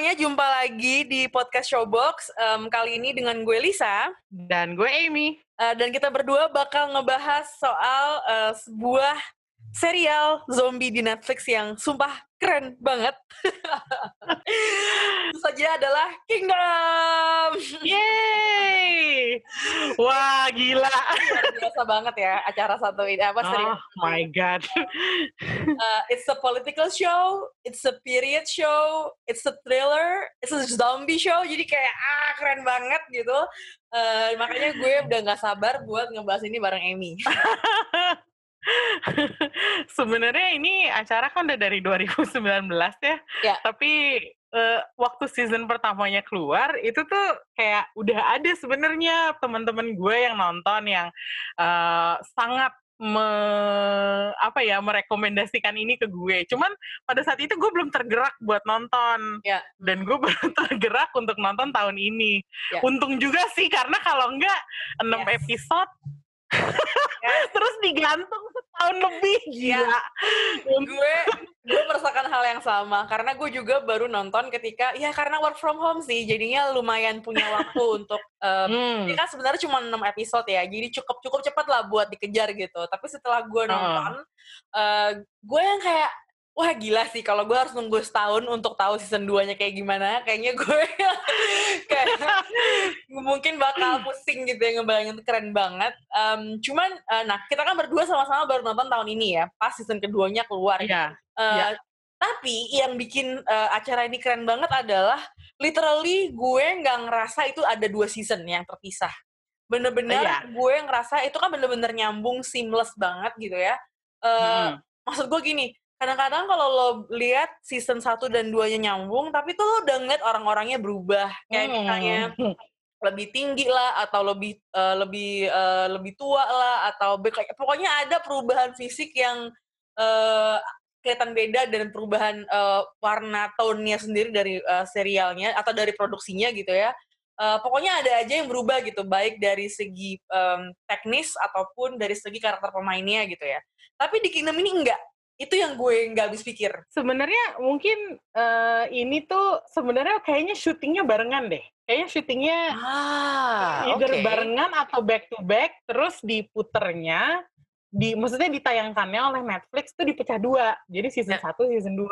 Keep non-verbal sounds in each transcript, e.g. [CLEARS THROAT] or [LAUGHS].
Semuanya, jumpa lagi di podcast Showbox. Em, kali ini dengan gue Lisa. Dan gue Amy. Eh, dan kita berdua bakal ngebahas soal eh, sebuah serial zombie di Netflix yang sumpah keren banget. [LAUGHS] Saja adalah Kingdom. Yeay! Wah, gila. Luar biasa banget ya acara satu ini apa serial. Oh my God. [LAUGHS] Uh, it's a political show, it's a period show, it's a thriller, it's a zombie show. Jadi kayak ah keren banget gitu. Uh, makanya gue udah nggak sabar buat ngebahas ini bareng Amy. [LAUGHS] [LAUGHS] Sebenarnya ini acara kan udah dari 2019 ya. Ya. Tapi eh, waktu season pertamanya keluar itu tuh kayak udah ada sebenarnya teman-teman gue yang nonton yang eh, sangat me, apa ya merekomendasikan ini ke gue. Cuman pada saat itu gue belum tergerak buat nonton. Ya. Dan gue [LAUGHS] baru tergerak untuk nonton tahun ini. Ya. Untung juga sih karena kalau enggak 6 Yes. episode. [LAUGHS] terus digantung setahun lebih Ya. gila. gue gue merasakan hal yang sama karena gue juga baru nonton ketika ya karena work from home sih jadinya lumayan punya waktu [LAUGHS] untuk um, Hmm. ini kan sebenarnya cuma 6 episode ya jadi cukup cukup cepat lah buat dikejar gitu tapi setelah gue nonton eh, gue yang kayak wah gila sih kalau gue harus nunggu setahun untuk tahu season 2 nya kayak gimana kayaknya gue [LAUGHS] kayak [LAUGHS] mungkin bakal pusing gitu ya ngebayangin keren banget Em, cuman eh, nah kita kan berdua sama-sama baru nonton tahun ini ya pas season keduanya keluar Iya. Eh, Iya. Tapi yang bikin eh, acara ini keren banget adalah literally gue nggak ngerasa itu ada dua season yang terpisah. Bener-bener Iya. gue ngerasa itu kan bener-bener nyambung seamless banget gitu ya. Eh, Mm. Maksud gue gini, kadang-kadang kalau lo lihat season 1 dan 2-nya nyambung, tapi tuh lo udah ngeliat orang-orangnya berubah. Kayak Hmm. misalnya lebih tinggi lah atau lebih eh, lebih eh, lebih tua lah atau pokoknya ada perubahan fisik yang eh, kelihatan beda dan perubahan eh, warna tone-nya sendiri dari eh, serialnya atau dari produksinya gitu ya. Eh, pokoknya ada aja yang berubah gitu, baik dari segi em, teknis ataupun dari segi karakter pemainnya gitu ya. Tapi di Kingdom ini enggak. Itu yang gue nggak habis pikir. Sebenarnya mungkin eh, ini tuh sebenarnya kayaknya syutingnya barengan deh. Kayaknya syutingnya Ah, either barengan atau back to back terus diputernya di maksudnya ditayangkannya oleh Netflix tuh dipecah dua. Jadi season Ya. 1, season 2.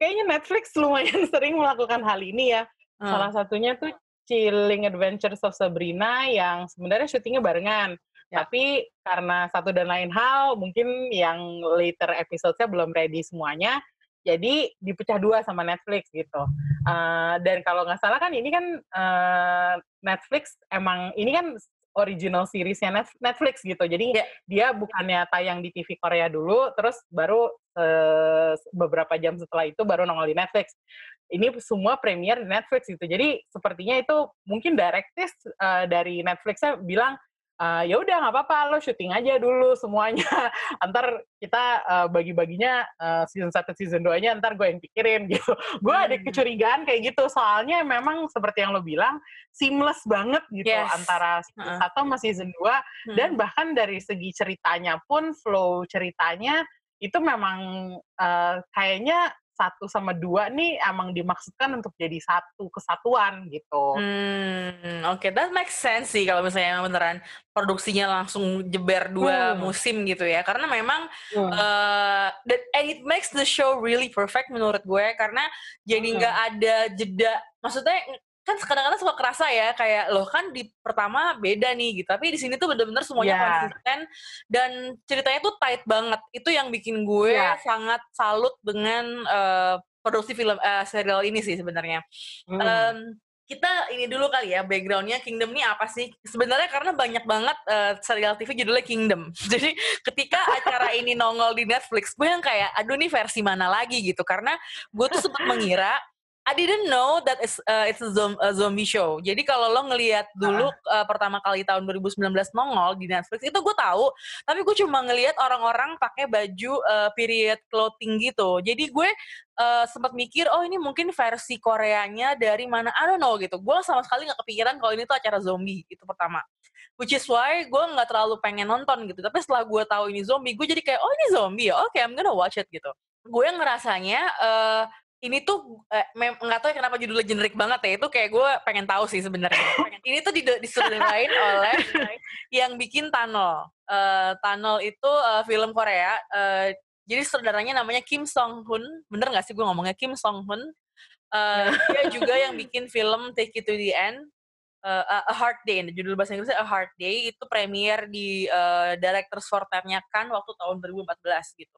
Kayaknya Netflix lumayan [LAUGHS] sering melakukan hal ini ya. Hmm. Salah satunya tuh Chilling Adventures of Sabrina yang sebenarnya syutingnya barengan. Ya. Tapi karena satu dan lain hal, mungkin yang later episode-nya belum ready semuanya, jadi dipecah dua sama Netflix gitu. Eh, dan kalau nggak salah kan ini kan eh, Netflix emang ini kan original seriesnya Net- Netflix gitu. Jadi Ya. dia bukannya tayang di TV Korea dulu, terus baru eh, beberapa jam setelah itu baru nongol di Netflix. Ini semua premier di Netflix gitu. Jadi sepertinya itu mungkin directis eh, dari Netflixnya bilang "Eh, ya udah nggak apa-apa lo syuting aja dulu semuanya. [LAUGHS] Ntar kita eh, bagi-baginya eh, season 1 season 2-nya ntar gue yang pikirin gitu. [LAUGHS] Gue ada Hmm. kecurigaan kayak gitu soalnya memang seperti yang lo bilang seamless banget gitu Yes. antara season. 1 sama season 2 Hmm. dan bahkan dari segi ceritanya pun flow ceritanya itu memang eh, kayaknya satu sama dua nih emang dimaksudkan untuk jadi satu kesatuan gitu. Hmm, oke, that makes sense sih kalau misalnya beneran produksinya langsung jeber dua Hmm. musim gitu ya. Karena memang Hmm. eh that- and it makes the show really perfect menurut gue karena jadi Hmm. nggak ada jeda. Maksudnya kan kadang-kadang suka kerasa ya kayak loh kan di pertama beda nih gitu. Tapi di sini tuh bener-bener semuanya Iya. konsisten dan ceritanya tuh tight banget. Itu yang bikin gue Iya. sangat salut dengan eh, produksi film eh, serial ini sih sebenarnya. Hmm. Em, kita ini dulu kali ya backgroundnya Kingdom ini apa sih? Sebenarnya karena banyak banget eh, serial TV judulnya Kingdom. [LAUGHS] Jadi ketika acara ini nongol di Netflix, gue yang kayak, aduh nih versi mana lagi gitu. Karena gue tuh sempat mengira I didn't know that it's, uh, it's a, zom a zombie show. Jadi kalau lo ngelihat dulu uh. Uh, pertama kali tahun 2019 nongol di Netflix itu gue tahu, tapi gue cuma ngelihat orang-orang pakai baju uh, period clothing gitu. Jadi gue uh, sempat mikir, oh ini mungkin versi Koreanya dari mana? I don't know gitu. Gue sama sekali nggak kepikiran kalau ini tuh acara zombie itu pertama. Which is why gue nggak terlalu pengen nonton gitu. Tapi setelah gue tahu ini zombie, gue jadi kayak, oh ini zombie ya? Oke, okay, I'm gonna watch it gitu. Gue ngerasanya uh, ini tuh eh, nggak tahu ya kenapa judulnya generik banget ya itu kayak gue pengen tahu sih sebenarnya. [LAUGHS] Ini tuh disutradain oleh yang bikin Tunnel uh, Tunnel itu uh, film Korea. Uh, jadi saudaranya namanya Kim Song Hun bener nggak sih gue ngomongnya? Kim Song Hun uh, dia juga yang bikin film Take It to the End. Uh, A Hard Day. Judul bahasa Inggrisnya A Hard Day. Itu premier di uh, Directors for Time-nya kan waktu tahun 2014 gitu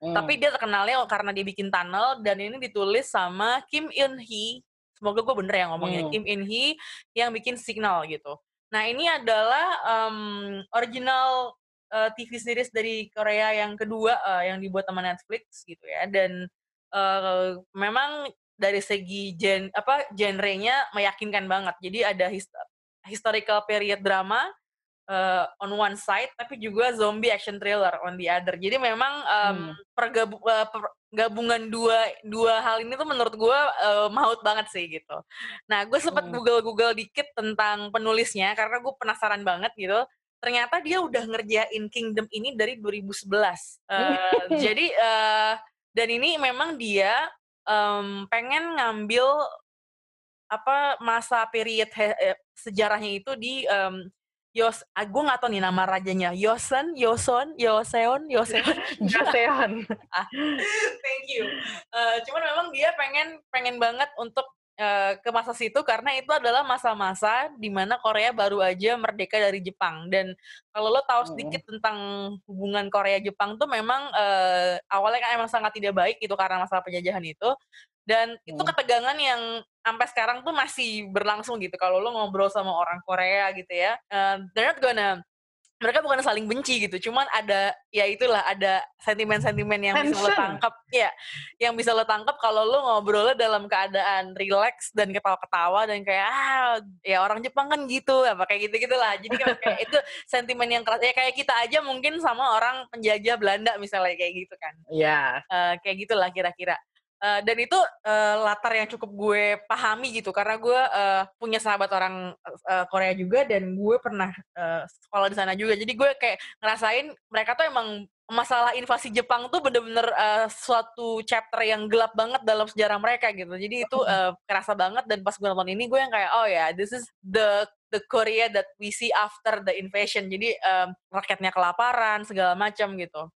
Hmm. Tapi dia terkenalnya karena dia bikin tunnel dan ini ditulis sama Kim Eun Hee. Semoga gue bener ya ngomongnya. Hmm. Kim Eun Hee yang bikin Signal gitu. Nah ini adalah um, original uh, TV series dari Korea yang kedua uh, yang dibuat sama Netflix gitu ya. Dan uh, memang dari segi gen apa genrenya meyakinkan banget. Jadi ada hist historical period drama, uh, on one side tapi juga zombie action thriller on the other. Jadi memang um, hmm. pergabu uh, gabungan dua dua hal ini tuh menurut gue uh, maut banget sih gitu. Nah gue sempat hmm. google google dikit tentang penulisnya karena gue penasaran banget gitu. Ternyata dia udah ngerjain Kingdom ini dari 2011. Uh, jadi uh, dan ini memang dia um, pengen ngambil apa masa period he, sejarahnya itu di um, Yos, ah, gue gak tau nih nama rajanya. Yosen, Yoson, Yoseon, Yoseon. [LAUGHS] Yoseon. [LAUGHS] ah, thank you. Uh, cuman memang dia pengen pengen banget untuk uh, ke masa situ karena itu adalah masa-masa di mana Korea baru aja merdeka dari Jepang dan kalau lo tahu sedikit hmm. tentang hubungan Korea Jepang tuh memang uh, awalnya kan emang sangat tidak baik itu karena masalah penjajahan itu dan itu hmm. ketegangan yang sampai sekarang tuh masih berlangsung gitu kalau lo ngobrol sama orang Korea gitu ya uh, they're not gonna mereka bukan saling benci gitu cuman ada ya itulah ada sentimen-sentimen yang Tension. bisa lo tangkap ya yang bisa lo tangkap kalau lo ngobrolnya dalam keadaan relax dan ketawa-ketawa dan kayak ah ya orang Jepang kan gitu apa kayak gitu gitulah jadi kayak itu sentimen yang keras ya kayak kita aja mungkin sama orang penjajah Belanda misalnya kayak gitu kan ya yeah. uh, kayak gitulah kira-kira Uh, dan itu uh, latar yang cukup gue pahami gitu karena gue uh, punya sahabat orang uh, Korea juga dan gue pernah uh, sekolah di sana juga. Jadi gue kayak ngerasain mereka tuh emang masalah invasi Jepang tuh bener-bener uh, suatu chapter yang gelap banget dalam sejarah mereka gitu. Jadi itu uh, kerasa banget dan pas gue nonton ini gue yang kayak oh ya yeah, this is the the Korea that we see after the invasion. Jadi um, rakyatnya kelaparan segala macam gitu.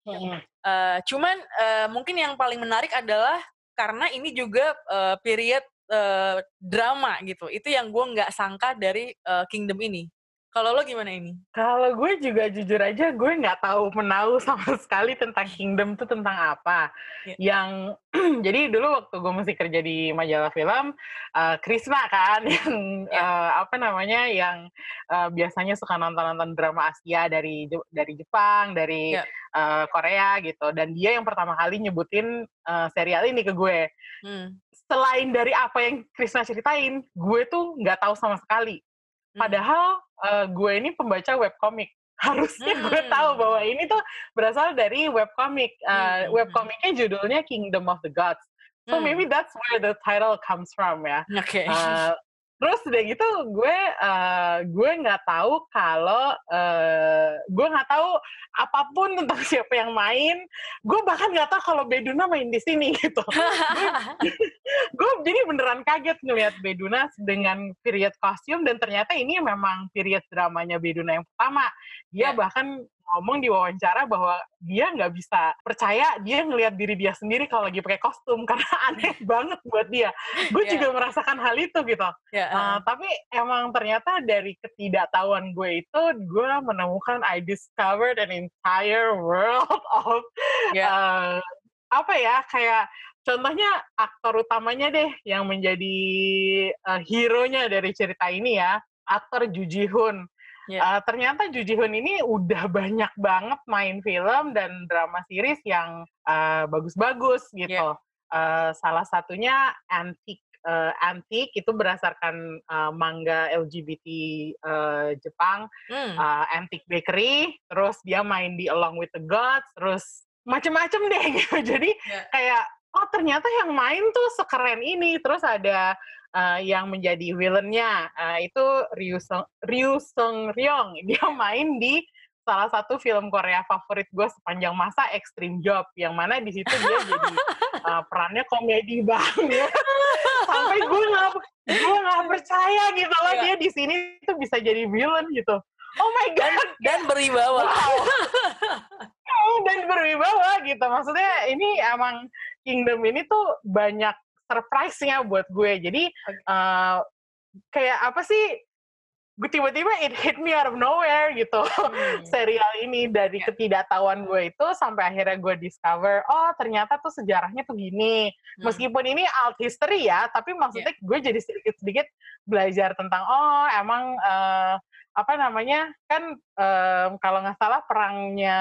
Uh, cuman uh, mungkin yang paling menarik adalah karena ini juga uh, period uh, drama gitu. Itu yang gue nggak sangka dari uh, Kingdom ini. Kalau lo gimana ini? Kalau gue juga jujur aja gue nggak tahu menahu [LAUGHS] sama sekali tentang Kingdom itu tentang apa. Yeah. Yang [CLEARS THROAT] jadi dulu waktu gue masih kerja di majalah film, uh, Krisna kan [LAUGHS] yang yeah. uh, apa namanya yang uh, biasanya suka nonton-nonton drama Asia dari dari Jepang, dari yeah. uh, Korea gitu. Dan dia yang pertama kali nyebutin uh, serial ini ke gue. Hmm. Selain dari apa yang Krisna ceritain, gue tuh nggak tahu sama sekali. Hmm. Padahal uh, gue ini pembaca webcomic [LAUGHS] harusnya hmm. gue tahu bahwa ini tuh berasal dari webcomic uh, hmm. webcomicnya judulnya Kingdom of the Gods so hmm. maybe that's where the title comes from ya okay. uh, terus udah gitu gue uh, gue nggak tahu kalau uh, gue nggak tahu apa pun tentang [LAUGHS] siapa yang main. Gue bahkan nggak tahu kalau Beduna main di sini [LAUGHS] gitu. [LAUGHS] Gue jadi beneran kaget ngelihat Beduna dengan period kostum dan ternyata ini memang period dramanya Beduna yang pertama. Dia yeah. bahkan ngomong di wawancara bahwa dia nggak bisa percaya dia ngelihat diri dia sendiri kalau lagi pakai kostum [LAUGHS] karena aneh banget buat dia. Gue yeah. juga merasakan hal itu gitu. Yeah. Uh, uh, tapi emang ternyata dari ketidaktahuan gue itu gue menemukan I discovered an entire world [LAUGHS] of yeah. uh, apa ya kayak contohnya aktor utamanya deh yang menjadi uh, hero-nya dari cerita ini ya aktor Ju Ji Hoon Yeah. Uh, ternyata Ju Ji Hoon ini udah banyak banget main film dan drama series yang bagus bagus-bagus gitu. Yeah. Uh, salah satunya Antique uh, Antique itu berdasarkan uh, manga LGBT uh, Jepang, hmm. uh, Antique Bakery, terus dia main di Along with the Gods, terus macem-macem deh [LAUGHS] gitu. Jadi yeah. kayak oh ternyata yang main tuh sekeren ini. Terus ada uh, yang menjadi villainnya uh, itu Ryu Sung, Ryu Sung Ryong. [LAUGHS] Dia main di salah satu film Korea favorit gue sepanjang masa Extreme Job yang mana di situ dia jadi uh, [LAUGHS] perannya komedi banget sampai gue nggak gue nggak percaya gitu loh yeah. dia di sini tuh bisa jadi villain gitu oh my god dan, dan berwibawa wow. [LAUGHS] dan berwibawa gitu maksudnya ini emang Kingdom ini tuh banyak surprise-nya buat gue jadi uh, kayak apa sih gue tiba-tiba it hit me out of nowhere gitu hmm. [LAUGHS] serial ini dari yeah. ketidaktahuan gue itu sampai akhirnya gue discover oh ternyata tuh sejarahnya tuh gini hmm. meskipun ini alt history ya tapi maksudnya yeah. gue jadi sedikit-sedikit belajar tentang oh emang uh, apa namanya kan um, kalau nggak salah perangnya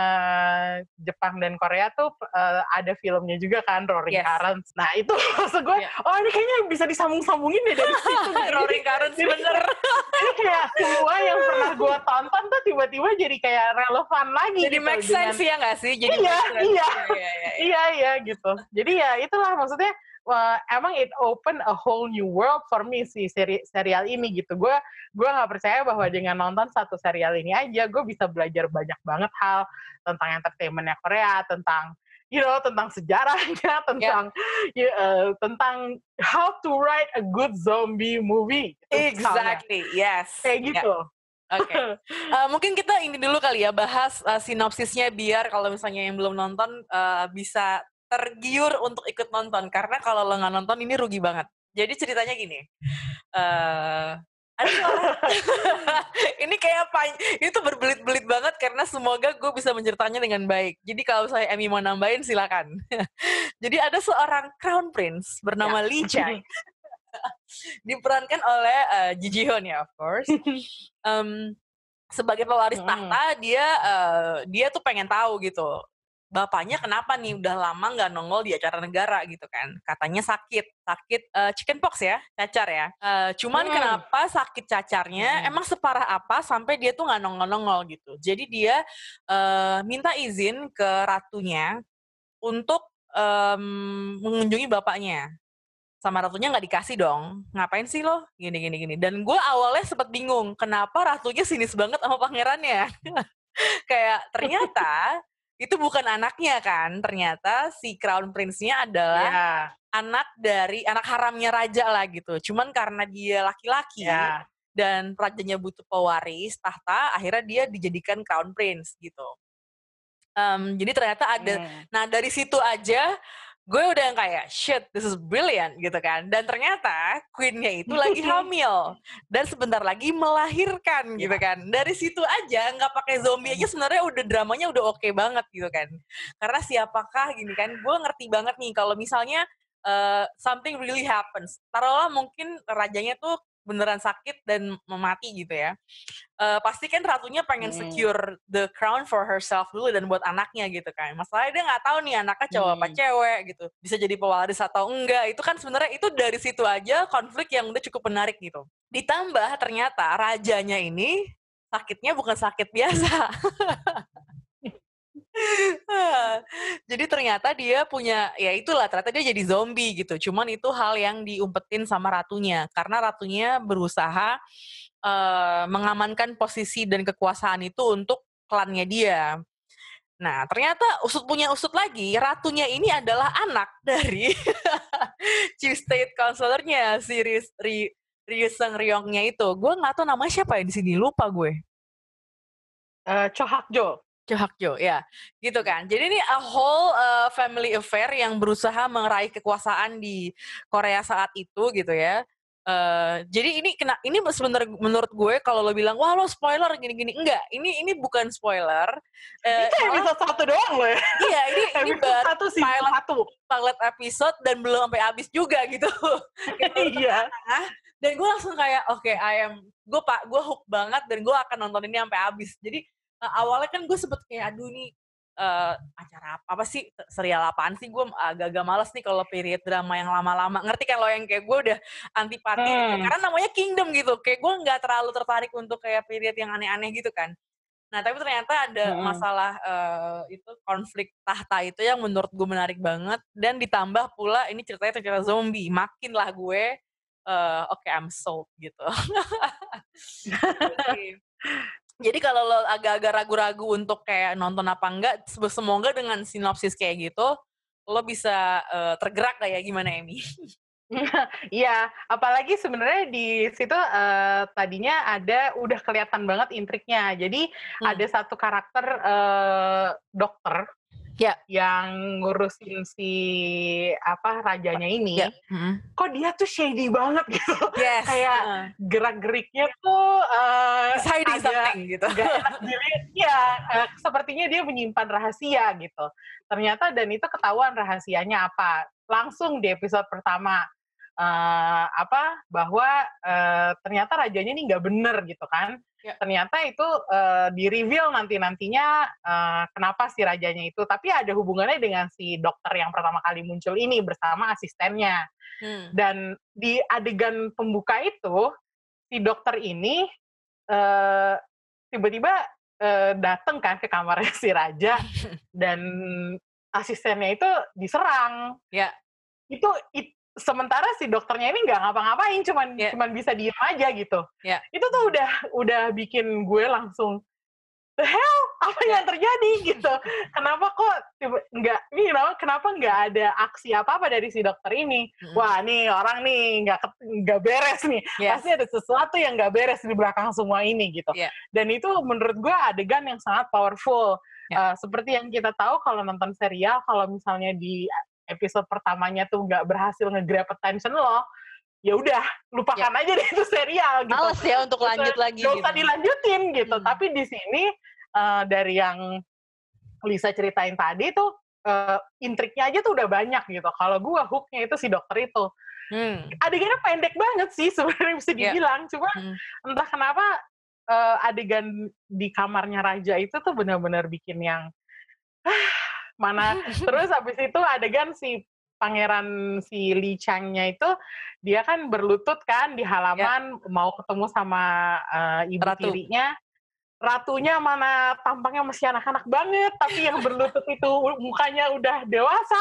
Jepang dan Korea tuh uh, ada filmnya juga kan Roaring yes. Currents. Nah itu [LAUGHS] maksud gue, yeah. oh ini kayaknya bisa disambung-sambungin deh dari situ. [LAUGHS] Roaring Currents bener. [LAUGHS] ini kayak semua yang pernah gue tonton tuh tiba-tiba jadi kayak relevan lagi. Jadi gitu, make sense dengan, ya nggak sih? Jadi iya, iya, iya, iya, iya, iya gitu. Jadi ya itulah maksudnya uh, emang it open a whole new world for me si seri serial ini gitu. Gue gue nggak percaya bahwa dengan nonton satu serial ini aja gue bisa belajar banyak banget hal tentang entertainmentnya Korea, tentang you know tentang sejarahnya, [LAUGHS] tentang yeah. uh, tentang how to write a good zombie movie. Gitu, exactly, misalnya. yes. Kayak gitu. Yeah. Oke, okay. [LAUGHS] uh, mungkin kita ini dulu kali ya bahas uh, sinopsisnya biar kalau misalnya yang belum nonton uh, bisa tergiur untuk ikut nonton karena kalau lo nggak nonton ini rugi banget. Jadi ceritanya gini, uh, ada [LAUGHS] ini kayak apa? Ini tuh berbelit-belit banget karena semoga gue bisa menceritakannya dengan baik. Jadi kalau saya Emmy mau nambahin silakan. [LAUGHS] Jadi ada seorang crown prince bernama ya. Lee Chang. [LAUGHS] diperankan oleh uh, Ji Ji Hoon ya, of course. Um, sebagai pewaris tahta dia uh, dia tuh pengen tahu gitu bapaknya kenapa nih udah lama nggak nongol di acara negara gitu kan? Katanya sakit sakit uh, chicken pox ya cacar ya. Uh, cuman hmm. kenapa sakit cacarnya hmm. emang separah apa sampai dia tuh nggak nongol nongol gitu? Jadi dia uh, minta izin ke ratunya untuk um, mengunjungi bapaknya. Sama ratunya nggak dikasih dong. Ngapain sih lo? Gini gini gini. Dan gue awalnya sempet bingung kenapa ratunya sinis banget sama pangerannya? [LAUGHS] Kayak ternyata itu bukan anaknya kan ternyata si crown prince-nya adalah yeah. anak dari anak haramnya raja lah gitu cuman karena dia laki-laki yeah. dan rajanya butuh pewaris tahta akhirnya dia dijadikan crown prince gitu um, jadi ternyata ada mm. nah dari situ aja gue udah kayak shit this is brilliant gitu kan. Dan ternyata queennya itu lagi [LAUGHS] hamil. Dan sebentar lagi melahirkan gitu kan. Dari situ aja nggak pakai zombie aja sebenarnya udah dramanya udah oke okay banget gitu kan. Karena siapakah gini kan gue ngerti banget nih kalau misalnya uh, something really happens. Taruhlah mungkin rajanya tuh beneran sakit dan memati gitu ya. Uh, pasti kan ratunya pengen hmm. secure the crown for herself dulu dan buat anaknya gitu kan. Masalahnya dia nggak tahu nih anaknya cowok hmm. apa cewek gitu. Bisa jadi pewaris atau enggak. Itu kan sebenarnya itu dari situ aja konflik yang udah cukup menarik gitu. Ditambah ternyata rajanya ini sakitnya bukan sakit biasa. [LAUGHS] [LAUGHS] jadi ternyata dia punya ya itulah ternyata dia jadi zombie gitu. Cuman itu hal yang diumpetin sama ratunya karena ratunya berusaha uh, mengamankan posisi dan kekuasaan itu untuk klannya dia. Nah, ternyata usut punya usut lagi, ratunya ini adalah anak [LAUGHS] dari chief state counselornya si Ri, Ri, Ri Seng Ryongnya itu. Gue nggak tahu namanya siapa ya di sini, lupa gue. Uh, Cho Jo. Jo, ya, gitu kan. Jadi ini a whole uh, family affair yang berusaha meraih kekuasaan di Korea saat itu, gitu ya. Uh, jadi ini kena ini sebenarnya menurut gue kalau lo bilang wah lo spoiler gini-gini. Enggak ini ini bukan spoiler. Uh, ini episode satu doang lo ya. Iya ini [LAUGHS] ini baru satu sih pilot satu. pilot episode dan belum sampai habis juga gitu. [LAUGHS] Iya. dan gue langsung kayak oke okay, I am gue pak gue hook banget dan gue akan nonton ini sampai habis. Jadi awalnya kan gue sempet kayak aduh nih uh, acara apa, apa sih? Serial apaan sih? Gue agak-agak males nih kalau period drama yang lama-lama. Ngerti kan lo yang kayak gue udah antipati hmm. karena namanya kingdom gitu. Kayak gue nggak terlalu tertarik untuk kayak period yang aneh-aneh gitu kan. Nah tapi ternyata ada hmm. masalah uh, itu konflik tahta itu yang menurut gue menarik banget. Dan ditambah pula ini ceritanya cerita zombie. Makin lah gue uh, oke okay, I'm sold gitu [LAUGHS] [LAUGHS] Jadi kalau lo agak-agak ragu-ragu untuk kayak nonton apa enggak, semoga dengan sinopsis kayak gitu, lo bisa uh, tergerak kayak gimana Emi? [LAUGHS] Iya, apalagi sebenarnya di situ uh, tadinya ada udah kelihatan banget intriknya. Jadi hmm. ada satu karakter uh, dokter ya yang ngurusin si apa rajanya ini ya. hmm. kok dia tuh shady banget gitu yes. [LAUGHS] kayak uh. gerak geriknya tuh uh, hiding something gitu [LAUGHS] ya uh, sepertinya dia menyimpan rahasia gitu ternyata dan itu ketahuan rahasianya apa langsung di episode pertama uh, apa bahwa uh, ternyata rajanya ini nggak bener gitu kan. Ya. ternyata itu uh, di reveal nanti nantinya uh, kenapa si rajanya itu. Tapi ada hubungannya dengan si dokter yang pertama kali muncul ini bersama asistennya. Hmm. dan di adegan pembuka itu si dokter ini uh, tiba-tiba uh, datang kan ke kamarnya si raja [LAUGHS] dan asistennya itu diserang. Ya. Itu it, sementara si dokternya ini nggak ngapa-ngapain cuman yeah. cuman bisa diem aja gitu yeah. itu tuh udah udah bikin gue langsung the hell apa yeah. yang terjadi gitu kenapa kok nggak ini kenapa nggak ada aksi apa apa dari si dokter ini mm-hmm. wah nih orang nih nggak nggak beres nih yes. pasti ada sesuatu yang nggak beres di belakang semua ini gitu yeah. dan itu menurut gue adegan yang sangat powerful yeah. uh, seperti yang kita tahu kalau nonton serial kalau misalnya di episode pertamanya tuh nggak berhasil nge-grab attention lo, ya udah lupakan ya. aja deh itu serial gitu. Males ya untuk lanjut lagi. Gak usah gitu. dilanjutin gitu. Hmm. Tapi di sini uh, dari yang Lisa ceritain tadi tuh uh, intriknya aja tuh udah banyak gitu. Kalau gua hooknya itu si dokter itu. Hmm. Adegannya pendek banget sih sebenarnya bisa ya. dibilang. Yeah. Cuma hmm. entah kenapa uh, adegan di kamarnya raja itu tuh benar-benar bikin yang mana [LAUGHS] terus habis itu adegan si pangeran si Li Chang-nya itu dia kan berlutut kan di ya. halaman ya. mau ketemu sama uh, ibu Ratu. tirinya ratunya mana tampangnya masih anak-anak banget tapi yang berlutut itu mukanya udah dewasa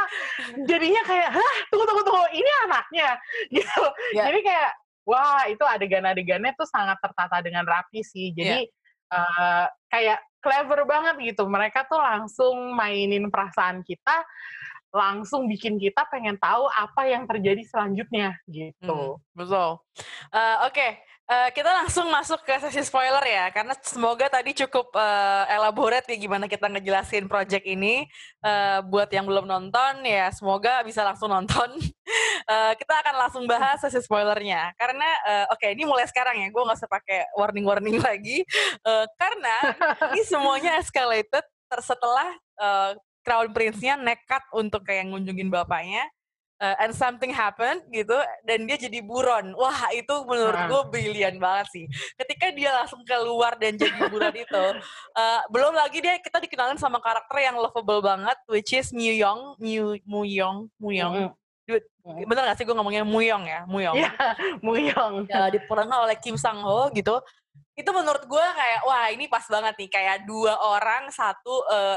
jadinya kayak hah tunggu tunggu tunggu ini anaknya [LAUGHS] gitu ya. jadi kayak wah itu adegan-adegannya tuh sangat tertata dengan rapi sih jadi ya. Uh, kayak clever banget gitu. Mereka tuh langsung mainin perasaan kita, langsung bikin kita pengen tahu apa yang terjadi selanjutnya gitu. Hmm, betul. Uh, Oke, okay. uh, eh, kita langsung masuk ke sesi spoiler ya, karena semoga tadi cukup uh, elaborate ya gimana kita ngejelasin project ini. Uh, buat yang belum nonton ya, semoga bisa langsung nonton. uh, [LAUGHS] kita akan langsung bahas sesi spoilernya, karena uh, oke okay, ini mulai sekarang ya, gue nggak usah pakai warning-warning lagi, uh, karena ini semuanya escalated setelah uh, Crown Prince-nya nekat untuk kayak ngunjungin bapaknya uh, and something happened gitu dan dia jadi buron wah itu menurut gue brilian banget sih ketika dia langsung keluar dan jadi buron itu uh, [LAUGHS] belum lagi dia kita dikenalin sama karakter yang lovable banget which is Mu Yong Mu Mu Yong Mu Yong mm -hmm. Bener gak sih gue ngomongnya Muyong ya? Muyong. Iya, Muyong. Ya, diperankan oleh Kim Sang Ho gitu. Itu menurut gue kayak, wah ini pas banget nih. Kayak dua orang, satu uh,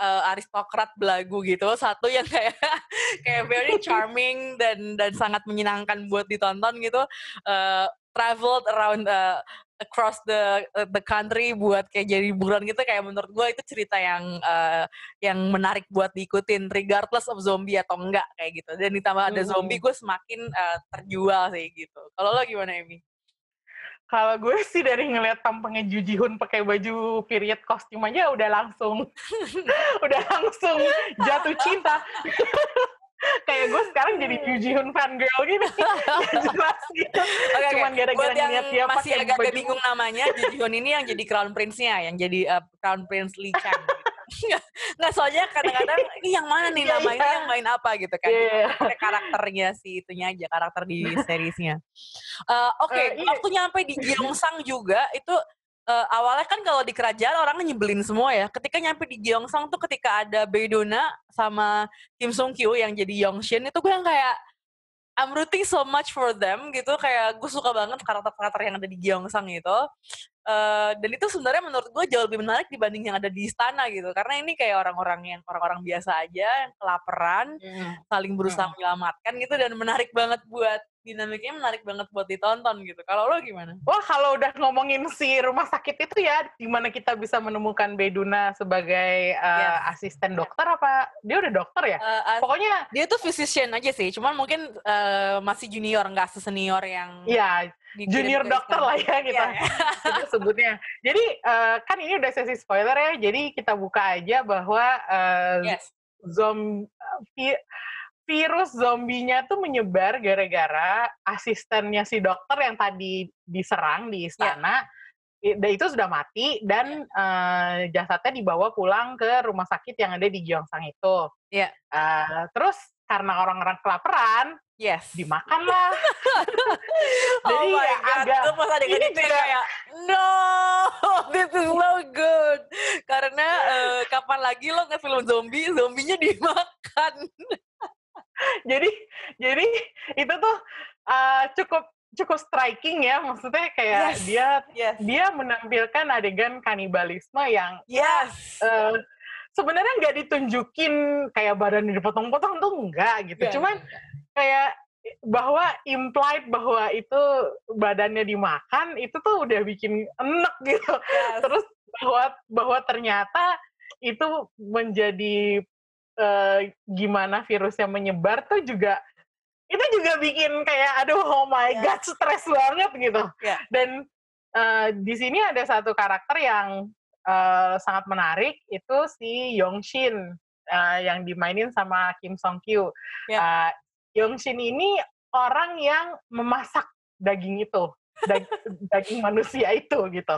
uh, aristokrat belagu gitu. Satu yang kayak [LAUGHS] kayak very charming dan dan sangat menyenangkan buat ditonton gitu. Uh, traveled around uh, across the uh, the country buat kayak jadi bulan gitu. Kayak menurut gue itu cerita yang uh, yang menarik buat diikutin regardless of zombie atau enggak kayak gitu. Dan ditambah ada zombie gue semakin uh, terjual sih gitu. Kalau lo gimana Emi? Kalau gue sih dari ngeliat tampangnya Ju Ji Hoon pakai baju period kostum aja udah langsung [LAUGHS] udah langsung jatuh cinta. [LAUGHS] kayak gue sekarang jadi Ju Ji Hoon fan girl gitu. [LAUGHS] jelas gitu. Okay, Cuman gara-gara ngeliat dia masih agak baju... bingung namanya, Ju Ji Hoon ini yang jadi crown prince-nya, yang jadi uh, crown prince Lee Chang. Nggak soalnya kadang-kadang [LAUGHS] ini yang mana nih iya, namanya yang main apa gitu kan yeah. karakternya si itunya aja karakter di [LAUGHS] seriesnya uh, oke okay, uh, iya. waktu nyampe di Gyeongsang juga itu uh, awalnya kan kalau di kerajaan orang nyebelin semua ya. Ketika nyampe di Gyeongsang tuh ketika ada Baedona sama Kim Sung Kyu yang jadi Yongshin itu gue yang kayak I'm rooting so much for them gitu kayak gue suka banget karakter-karakter yang ada di Gyeongsang itu uh, dan itu sebenarnya menurut gue jauh lebih menarik dibanding yang ada di istana gitu karena ini kayak orang-orang yang orang-orang biasa aja yang kelaparan mm. saling berusaha mm. menyelamatkan gitu dan menarik banget buat dinamiknya menarik banget buat ditonton gitu. Kalau lo gimana? Wah kalau udah ngomongin si rumah sakit itu ya, gimana kita bisa menemukan Beduna sebagai uh, yes. asisten dokter apa? Dia udah dokter ya? Uh, Pokoknya dia tuh physician aja sih, cuman mungkin uh, masih junior nggak sesenior yang. Iya, junior dokter lah ya kita [LAUGHS] yeah. sebutnya. Jadi uh, kan ini udah sesi spoiler ya, jadi kita buka aja bahwa uh, yes. zombie virus zombinya tuh menyebar gara-gara asistennya si dokter yang tadi diserang di istana. Yeah. itu sudah mati dan yeah. uh, jasadnya dibawa pulang ke rumah sakit yang ada di Gyeongsang itu. Yeah. Uh, terus karena orang-orang kelaparan, yes, dimakan lah. Oh [LAUGHS] Jadi oh my ya God. agak pas ada ini juga kayak no, [LAUGHS] this is no good. Karena uh, kapan lagi lo nge film zombie, zombinya dimakan. [LAUGHS] jadi jadi itu tuh uh, cukup cukup striking ya maksudnya kayak yes. dia yes. dia menampilkan adegan kanibalisme yang yes uh, sebenarnya nggak ditunjukin kayak badan dipotong-potong tuh enggak gitu yeah, cuman yeah. Kayak bahwa implied bahwa itu badannya dimakan itu tuh udah bikin enek gitu yes. terus bahwa bahwa ternyata itu menjadi uh, gimana virusnya menyebar tuh juga itu juga bikin kayak aduh oh my yeah. god stres banget gitu yeah. dan uh, di sini ada satu karakter yang uh, sangat menarik itu si Yongshin uh, yang dimainin sama Kim Song Kyu yeah. uh, Yongshin ini orang yang memasak daging itu [LAUGHS] daging manusia itu gitu.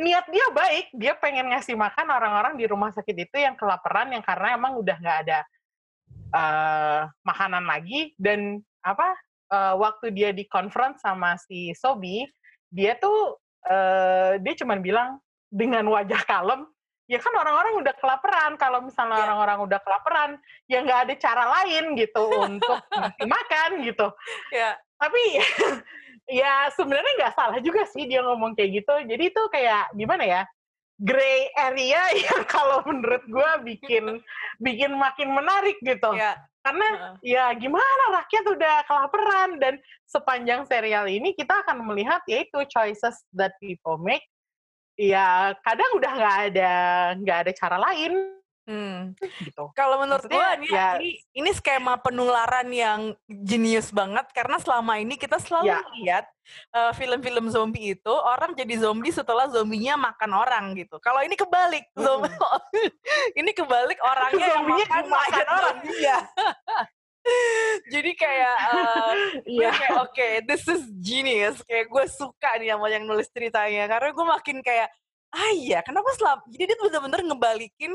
Niat dia baik, dia pengen ngasih makan orang-orang di rumah sakit itu yang kelaparan yang karena emang udah nggak ada uh, makanan lagi dan apa uh, waktu dia di conference sama si Sobi, dia tuh uh, dia cuma bilang dengan wajah kalem, ya kan orang-orang udah kelaparan. Kalau misalnya yeah. orang-orang udah kelaparan, ya nggak ada cara lain gitu [LAUGHS] untuk makan gitu. Yeah. Tapi [LAUGHS] ya sebenarnya nggak salah juga sih dia ngomong kayak gitu. Jadi itu kayak gimana ya? Gray area [LAUGHS] yang kalau menurut gue bikin bikin makin menarik gitu. Ya. Karena uh. ya gimana rakyat udah kelaparan dan sepanjang serial ini kita akan melihat yaitu choices that people make. Ya kadang udah nggak ada nggak ada cara lain Hmm. Gitu. Kalau menurut gue ini, ya, ini ini skema penularan yang jenius banget karena selama ini kita selalu ya. lihat uh, film-film zombie itu orang jadi zombie setelah zombinya makan orang gitu. Kalau ini kebalik, zombie [LAUGHS] ini kebalik orangnya yang makan, makan orang. Iya. [LAUGHS] jadi kayak uh, yeah. kayak oke okay, this is genius kayak gue suka nih sama yang nulis ceritanya karena gue makin kayak ah iya kenapa selama jadi dia bener-bener ngebalikin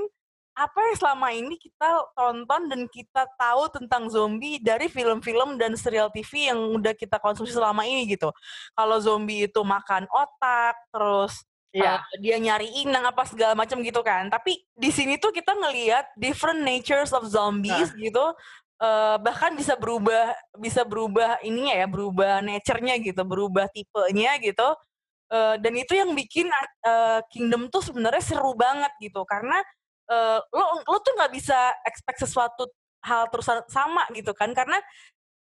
apa yang selama ini kita tonton dan kita tahu tentang zombie dari film-film dan serial TV yang udah kita konsumsi selama ini gitu. Kalau zombie itu makan otak, terus yeah. uh, dia nyari inang apa segala macam gitu kan. Tapi di sini tuh kita ngelihat different natures of zombies nah. gitu. Uh, bahkan bisa berubah bisa berubah ininya ya, berubah nature-nya gitu, berubah tipenya gitu. Uh, dan itu yang bikin uh, Kingdom tuh sebenarnya seru banget gitu. Karena uh, lo lo tuh nggak bisa expect sesuatu hal terus sama gitu kan. Karena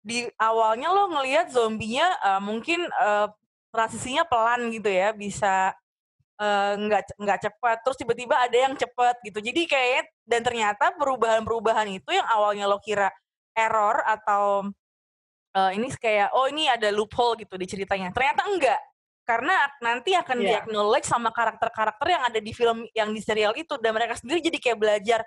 di awalnya lo ngelihat zombinya uh, mungkin uh, transisinya pelan gitu ya bisa nggak uh, nggak cepat. Terus tiba-tiba ada yang cepat gitu. Jadi kayak dan ternyata perubahan-perubahan itu yang awalnya lo kira error atau uh, ini kayak oh ini ada loophole gitu di ceritanya. Ternyata enggak karena nanti akan yeah. di-acknowledge sama karakter-karakter yang ada di film yang di serial itu. Dan mereka sendiri jadi kayak belajar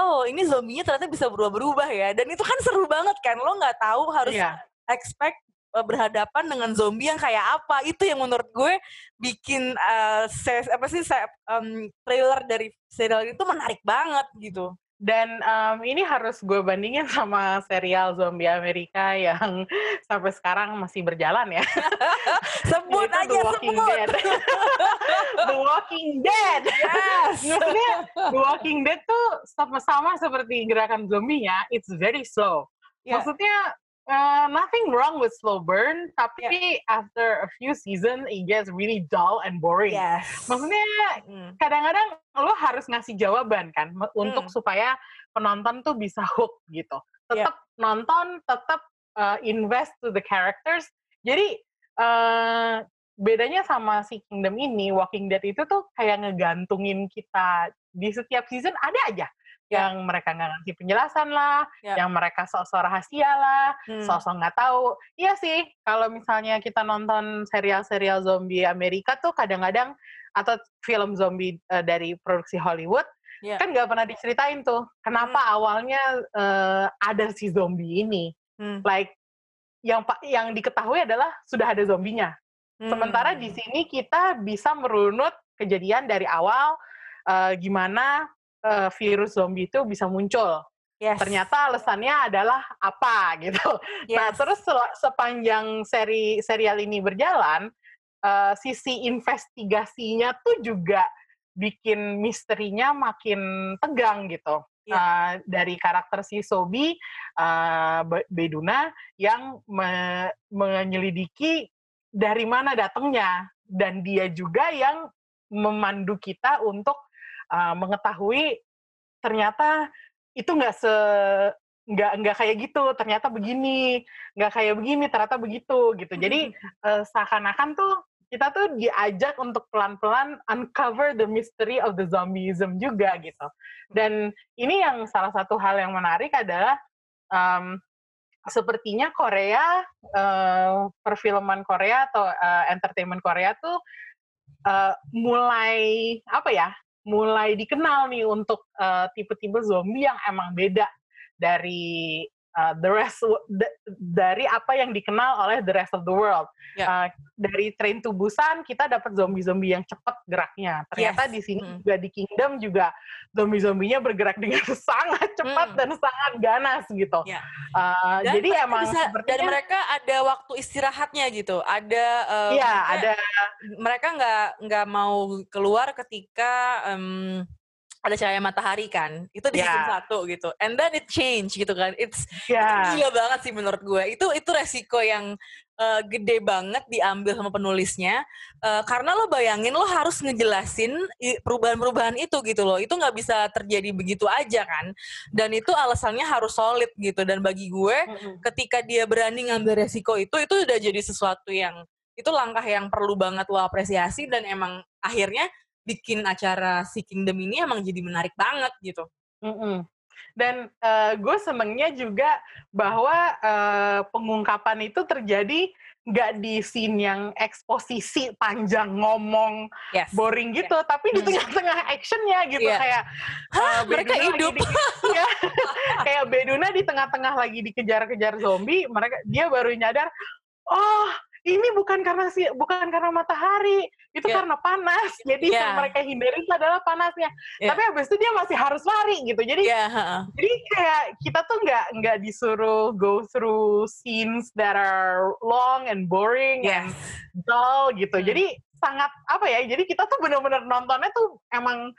oh ini zombinya ternyata bisa berubah-berubah ya. Dan itu kan seru banget kan lo nggak tahu harus yeah. expect uh, berhadapan dengan zombie yang kayak apa. Itu yang menurut gue bikin uh, ses, apa sih se, um, trailer dari serial itu menarik banget gitu dan um, ini harus gue bandingin sama serial zombie Amerika yang [LAUGHS] sampai sekarang masih berjalan ya. [LAUGHS] sebut aja The Walking sebut. Dead. [LAUGHS] The Walking Dead. Yes. Maksudnya The Walking Dead tuh sama-sama seperti gerakan zombie ya. It's very slow. Yeah. Maksudnya Uh, nothing wrong with slow burn, tapi yeah. after a few seasons it gets really dull and boring. Yes. Maksudnya kadang kadang-kadang lo harus ngasih jawaban kan untuk mm. supaya penonton tuh bisa [LAUGHS] hook gitu. Tetap yeah. nonton, tetap uh, invest to the characters. Jadi uh, bedanya sama si Kingdom ini, Walking Dead itu tuh kayak ngegantungin kita di setiap season ada aja. Yang mereka nggak ngasih penjelasan lah, ya. yang mereka sok-sok rahasia lah, hmm. sok-sok nggak tahu. Iya sih, kalau misalnya kita nonton serial-serial zombie Amerika tuh kadang-kadang atau film zombie uh, dari produksi Hollywood yeah. kan nggak pernah diceritain tuh kenapa hmm. awalnya uh, ada si zombie ini. Hmm. Like yang yang diketahui adalah sudah ada zombinya. Hmm. Sementara di sini kita bisa merunut kejadian dari awal uh, gimana uh, virus zombie itu bisa muncul. Yes. Ternyata alasannya adalah apa [LAUGHS] gitu. Nah, yes. Nah, terus sepanjang seri serial ini berjalan, uh, sisi investigasinya tuh juga bikin misterinya makin tegang gitu. Yeah. Uh, dari karakter si Sobi uh, Beduna yang me menyelidiki dari mana datangnya dan dia juga yang memandu kita untuk uh, mengetahui ternyata itu nggak se nggak nggak kayak gitu ternyata begini nggak kayak begini ternyata begitu gitu. Jadi uh, seakan-akan tuh kita tuh diajak untuk pelan-pelan uncover the mystery of the zombieism juga gitu. Dan ini yang salah satu hal yang menarik adalah um, sepertinya Korea uh, perfilman Korea atau uh, entertainment Korea tuh uh, mulai apa ya mulai dikenal nih untuk uh, tipe-tipe zombie yang emang beda dari uh, the rest the, dari apa yang dikenal oleh the rest of the world. Yeah. Uh, dari Train to Busan kita dapat zombie-zombie yang cepat geraknya. Ternyata yes. di sini mm. juga di Kingdom juga zombie-zombinya bergerak dengan [LAUGHS] sangat cepat mm. dan sangat ganas gitu. Yeah. Uh, dan jadi emang bisa, dan mereka ada waktu istirahatnya gitu. Ada um, Iya, ada mereka nggak nggak mau keluar ketika um, ada cahaya matahari kan itu di yeah. season satu gitu. And then it change gitu kan. It's yeah. gila banget sih menurut gue. Itu itu resiko yang uh, gede banget diambil sama penulisnya. Uh, karena lo bayangin lo harus ngejelasin perubahan-perubahan itu gitu loh. Itu nggak bisa terjadi begitu aja kan. Dan itu alasannya harus solid gitu. Dan bagi gue mm-hmm. ketika dia berani ngambil resiko itu itu udah jadi sesuatu yang itu langkah yang perlu banget lo apresiasi. Dan emang akhirnya bikin acara si Kingdom ini emang jadi menarik banget gitu. Mm -hmm. Dan uh, gue senengnya juga bahwa uh, pengungkapan itu terjadi nggak di scene yang eksposisi panjang ngomong yes. boring gitu, yeah. tapi di hmm. tengah-tengah actionnya gitu yeah. kayak uh, mereka hidup, di, ya, [LAUGHS] kayak Beduna di tengah-tengah lagi dikejar-kejar zombie, mereka dia baru nyadar, oh ini bukan karena si bukan karena matahari itu yeah. karena panas jadi yeah. yang mereka hindari itu adalah panasnya yeah. tapi habis itu dia masih harus lari gitu jadi yeah. jadi kayak kita tuh nggak nggak disuruh go through scenes that are long and boring yes. and dull gitu hmm. jadi sangat apa ya jadi kita tuh benar-benar nontonnya tuh emang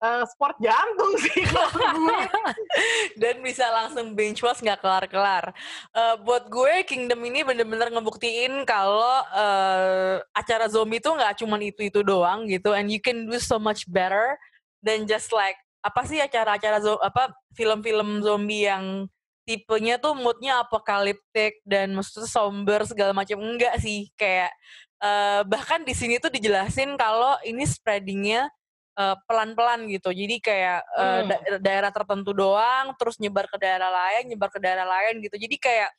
uh, sport jantung sih [LAUGHS] [LAUGHS] Dan bisa langsung bench watch nggak kelar-kelar. Uh, buat gue Kingdom ini bener-bener ngebuktiin kalau uh, acara zombie itu nggak cuma itu-itu doang gitu, and you can do so much better than just like apa sih acara-acara apa film-film zombie yang tipenya tuh moodnya apokaliptik dan maksudnya somber segala macam. Enggak sih kayak uh, bahkan di sini tuh dijelasin kalau ini spreadingnya uh, pelan-pelan gitu. Jadi kayak uh, da daerah tertentu doang, terus nyebar ke daerah lain, nyebar ke daerah lain gitu. Jadi kayak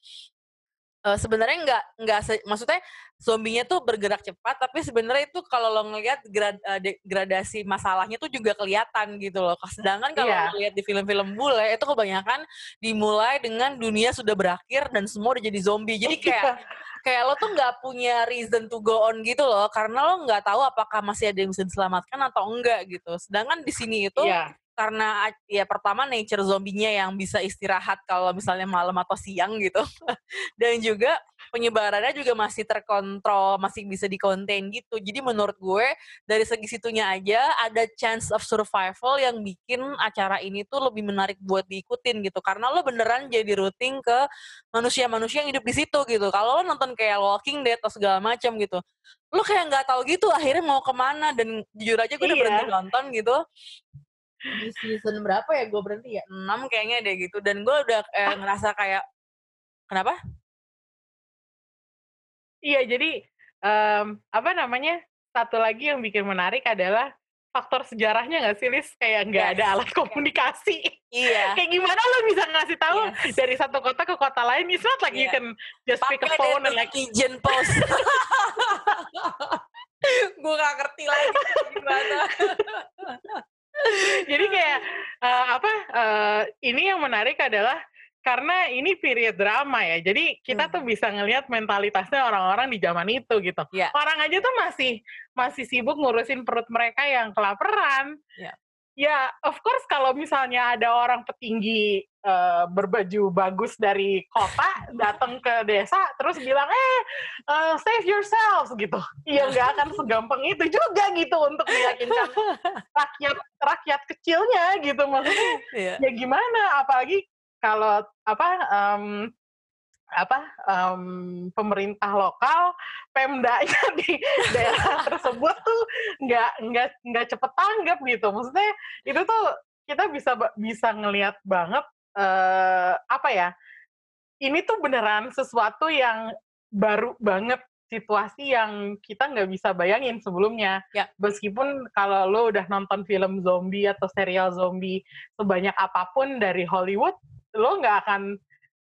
uh, sebenarnya nggak nggak maksudnya zombinya tuh bergerak cepat, tapi sebenarnya itu kalau lo ngelihat grad, uh, gradasi masalahnya tuh juga kelihatan gitu loh. Sedangkan kalau yeah. lo lihat di film-film bule itu kebanyakan dimulai dengan dunia sudah berakhir dan semua udah jadi zombie. Jadi [LAUGHS] kayak kayak lo tuh nggak punya reason to go on gitu loh karena lo nggak tahu apakah masih ada yang bisa diselamatkan atau enggak gitu sedangkan di sini itu yeah. Karena ya pertama nature zombinya yang bisa istirahat kalau misalnya malam atau siang gitu. [LAUGHS] Dan juga penyebarannya juga masih terkontrol masih bisa dikonten gitu. Jadi menurut gue dari segi situnya aja ada chance of survival yang bikin acara ini tuh lebih menarik buat diikutin gitu. Karena lo beneran jadi routing ke manusia-manusia yang hidup di situ gitu. Kalau lo nonton kayak Walking Dead atau segala macam gitu lo kayak nggak tahu gitu akhirnya mau ke mana. Dan jujur aja gue udah iya. berhenti nonton gitu di season berapa ya gue berhenti ya? Enam kayaknya deh gitu. Dan gue udah eh, ngerasa kayak kenapa? Iya jadi um, apa namanya satu lagi yang bikin menarik adalah faktor sejarahnya nggak sih Lis? Kayak nggak yes. ada alat komunikasi. Iya. [LAUGHS] Kayak gimana lo bisa ngasih tahu yes. dari satu kota ke kota lain? It's not like yeah. you can just pick a phone and like pigeon post. [LAUGHS] Gue gak ngerti lagi gimana [LAUGHS] [LAUGHS] Jadi kayak uh, apa? Uh, ini yang menarik adalah karena ini period drama ya. Jadi kita hmm. tuh bisa ngelihat mentalitasnya orang-orang di zaman itu gitu. Yeah. Orang aja tuh masih masih sibuk ngurusin perut mereka yang kelaparan. Yeah. Ya, of course kalau misalnya ada orang petinggi uh, berbaju bagus dari kota datang ke desa terus bilang eh uh, save yourselves gitu, ya nggak akan segampang itu juga gitu untuk meyakinkan rakyat rakyat kecilnya gitu maksudnya. Yeah. Ya gimana? Apalagi kalau apa um, apa um, pemerintah lokal pemdanya di [LAUGHS] daerah tersebut tuh nggak nggak nggak cepet tanggap gitu maksudnya itu tuh kita bisa bisa ngelihat banget uh, apa ya ini tuh beneran sesuatu yang baru banget situasi yang kita nggak bisa bayangin sebelumnya. Ya. Meskipun kalau lo udah nonton film zombie atau serial zombie sebanyak apa pun dari Hollywood, lo nggak akan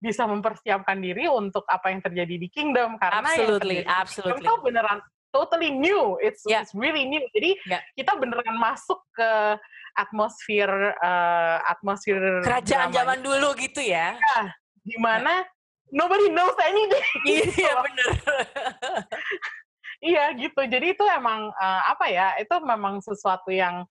bisa mempersiapkan diri untuk apa yang terjadi di Kingdom karena absolutely, yang absolutely. itu beneran totally new. It's, yeah. it's really new. Jadi yeah. kita beneran masuk ke atmosfer uh, atmosfer kerajaan zaman dulu gitu ya. Ya, di mana yeah. nobody knows anything. [LAUGHS] Iya bener. iya gitu. Jadi itu emang uh, apa ya? Itu memang sesuatu yang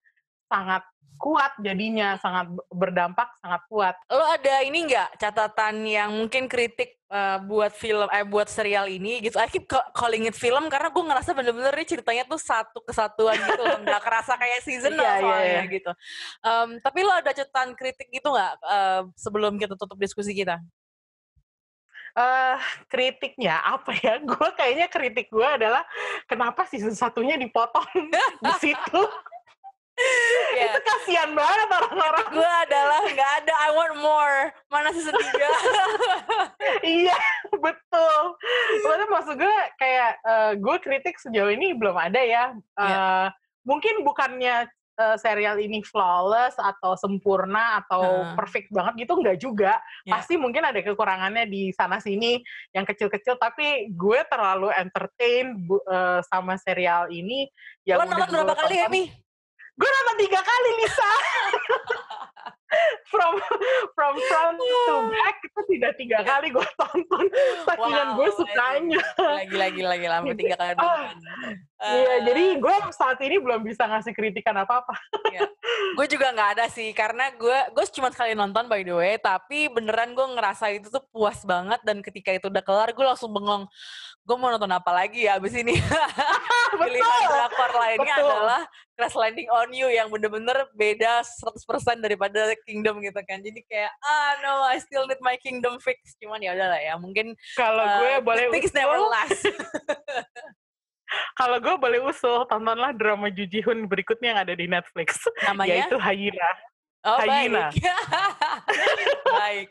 sangat kuat jadinya sangat berdampak sangat kuat. Lo ada ini nggak catatan yang mungkin kritik uh, buat film eh buat serial ini gitu? I keep calling it film karena gue ngerasa bener-bener ini ceritanya tuh satu kesatuan gitu nggak kerasa kayak season yeah, yeah, yeah. gitu. Um, tapi lo ada catatan kritik gitu nggak uh, sebelum kita tutup diskusi kita? Uh, kritiknya apa ya? [LAUGHS] Gue kayaknya kritik gue adalah kenapa season satunya dipotong di situ [LAUGHS] yeah. itu kasihan banget orang-orang gue adalah nggak ada I want more mana season tiga [LAUGHS] iya betul Maksudnya maksud gue kayak uh, gue kritik sejauh ini belum ada ya uh, eh, yeah. mungkin bukannya uh, serial ini flawless atau sempurna atau hmm. perfect banget gitu nggak juga yeah. pasti mungkin ada kekurangannya di sana sini yang kecil-kecil tapi gue terlalu entertain uh, sama serial ini yang lo nonton berapa kali ya nih gue nonton tiga kali Lisa from from front to back itu tidak tiga kali gue tonton. Sakingan wow, gue sukanya. lagi lagi lagi lama tiga kali uh, iya jadi gue saat ini belum bisa ngasih kritikan apa apa iya. gue juga nggak ada sih karena gue gue cuma sekali nonton by the way tapi beneran gue ngerasa itu tuh puas banget dan ketika itu udah kelar gue langsung bengong gue mau nonton apa lagi ya abis ini? [LAUGHS] Pilihan drakor lainnya Betul. adalah Crash Landing on You yang bener-bener beda 100% daripada Kingdom gitu kan. Jadi kayak ah no I still need my Kingdom fix. Cuman ya udahlah ya mungkin kalau uh, gue boleh things never last [LAUGHS] kalau gue boleh usul tontonlah drama Jujihun berikutnya yang ada di Netflix namanya yaitu Hyena Oh, Hyena. baik. [LAUGHS] baik.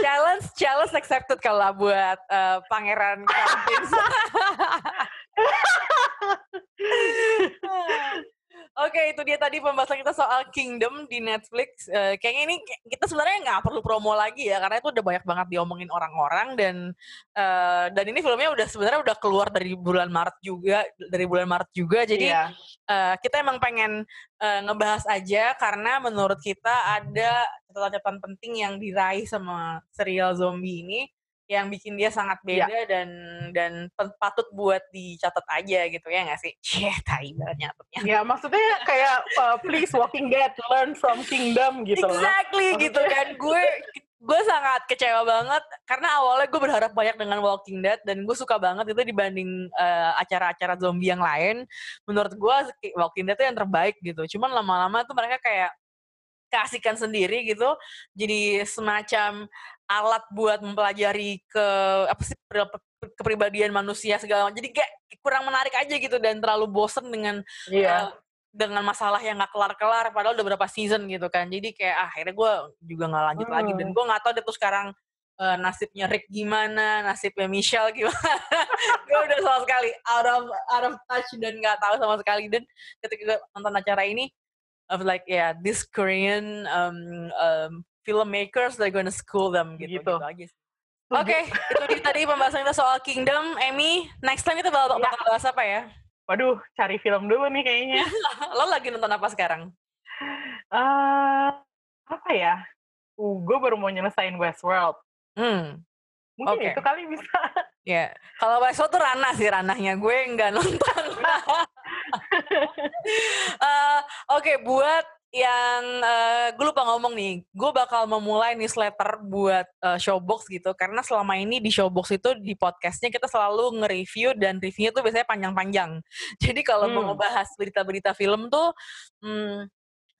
Challenge, challenge accepted kalau buat uh, Pangeran Kampins. [LAUGHS] [LAUGHS] Oke, itu dia tadi pembahasan kita soal Kingdom di Netflix. Uh, kayaknya ini kita sebenarnya nggak perlu promo lagi ya, karena itu udah banyak banget diomongin orang-orang dan uh, dan ini filmnya udah sebenarnya udah keluar dari bulan Maret juga, dari bulan Maret juga. Jadi yeah. Iya. uh, kita emang pengen uh, ngebahas aja karena menurut kita ada catatan-catatan penting yang diraih sama serial zombie ini yang bikin dia sangat Iya. beda dan dan pe- patut buat dicatat aja gitu ya nggak sih? Cie, tai banget nyatetnya. Ya maksudnya kayak uh, please Walking Dead learn from Kingdom gitu loh. Exactly gitu kan. Gue gue sangat kecewa banget karena awalnya gue berharap banyak dengan Walking Dead dan gue suka banget itu dibanding eh, acara-acara zombie yang lain. Menurut gue Walking Dead itu yang terbaik gitu. Cuman lama-lama tuh mereka kayak keasikan sendiri gitu. Jadi semacam alat buat mempelajari ke apa sih pri- pri- kepribadian manusia segala macam. Jadi kayak kurang menarik aja gitu dan terlalu bosen dengan Iya. eh, dengan masalah yang nggak kelar-kelar padahal udah berapa season gitu kan jadi kayak ah, akhirnya gue juga nggak lanjut lagi dan Hmm. gue nggak tahu deh tuh sekarang eh, nasibnya Rick gimana nasibnya Michelle gimana [LAUGHS] gue udah sama sekali out of out of touch dan nggak tahu sama sekali dan ketika nonton acara ini Was like yeah this Korean um, um, filmmakers they're gonna school them gitu, Gitu. gitu aja. [LAUGHS] Oke, itu dia tadi pembahasan kita soal Kingdom. Amy, next time kita bakal, Ya. bakal bahas apa ya? Waduh, cari film dulu nih kayaknya. [LAUGHS] Lo lagi nonton apa sekarang? Eh, apa ya? Uh, gue baru mau nyelesain Westworld. Hmm, Mungkin Oke. itu kali bisa. ya. Kalau Westworld tuh ranah sih ranahnya. Gue nggak nonton. [LAUGHS] [LAUGHS] Eh, Oke, buat yang eh, gue lupa ngomong nih, gue bakal memulai newsletter buat eh, Showbox gitu, karena selama ini di Showbox itu di podcastnya kita selalu nge-review dan reviewnya tuh biasanya panjang-panjang. [LAUGHS] Jadi kalau mau Hmm. ngebahas berita-berita film tuh hmm,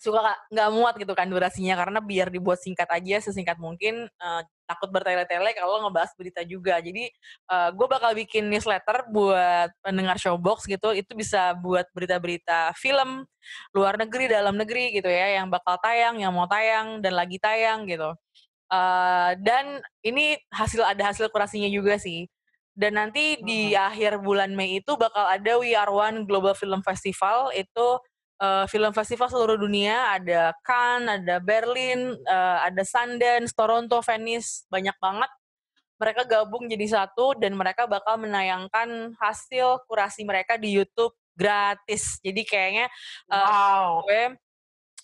suka nggak- muat gitu kan durasinya, karena biar dibuat singkat aja sesingkat mungkin. eh, takut bertele-tele kalau ngebahas berita juga. Jadi gue bakal bikin newsletter buat pendengar Showbox gitu. Itu bisa buat berita-berita film luar negeri, dalam negeri gitu ya, yang bakal tayang, yang mau tayang dan lagi tayang gitu. Eh, dan ini hasil ada hasil kurasinya juga sih. Dan nanti di akhir bulan Mei itu bakal ada We Are One Global Film Festival. Itu eh, film festival seluruh dunia. Ada Cannes, ada Berlin, eh, ada Sundance, Toronto, Venice, banyak banget. Mereka gabung jadi satu dan mereka bakal menayangkan hasil kurasi mereka di YouTube gratis. Jadi kayaknya eh, Wow. gue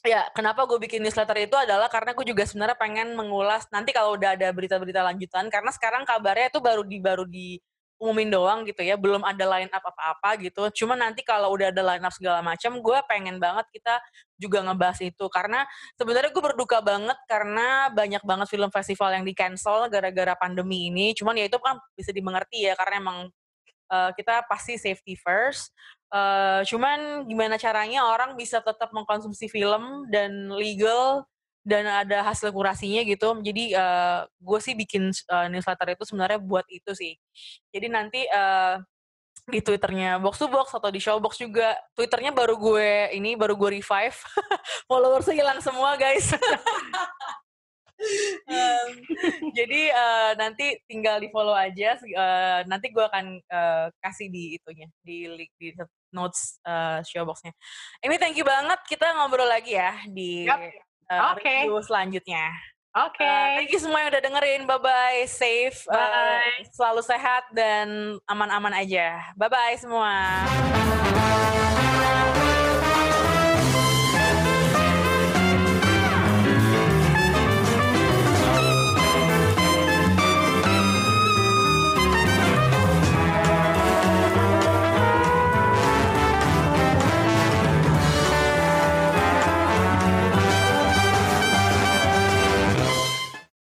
ya kenapa gue bikin newsletter itu adalah karena gue juga sebenarnya pengen mengulas nanti kalau udah ada berita-berita lanjutan karena sekarang kabarnya itu baru di baru di umumin doang gitu ya belum ada line up apa-apa gitu. Cuma nanti kalau udah ada line up segala macam gue pengen banget kita juga ngebahas itu. Karena sebenarnya gue berduka banget karena banyak banget film festival yang di cancel gara-gara pandemi ini. Cuman ya itu kan bisa dimengerti ya karena emang eh, kita pasti safety first. Eh, cuman gimana caranya orang bisa tetap mengkonsumsi film dan legal dan ada hasil kurasinya gitu. Jadi eh, gue sih bikin eh, newsletter itu sebenarnya buat itu sih. Jadi nanti eh, di twitternya box to box atau di showbox juga. Twitternya baru gue ini baru gue revive. [LAUGHS] Followersnya hilang semua guys. [LAUGHS] Em, jadi eh, nanti tinggal di follow aja. Eh, nanti gue akan eh, kasih di itunya di link di notes eh, showboxnya. Ini thank you banget. Kita ngobrol lagi ya di Yap. Eh, Oke. review selanjutnya. Oke. Eh, thank you semua yang udah dengerin. Bye bye. Safe. eh, Bye. selalu sehat dan aman-aman aja. Bye bye semua.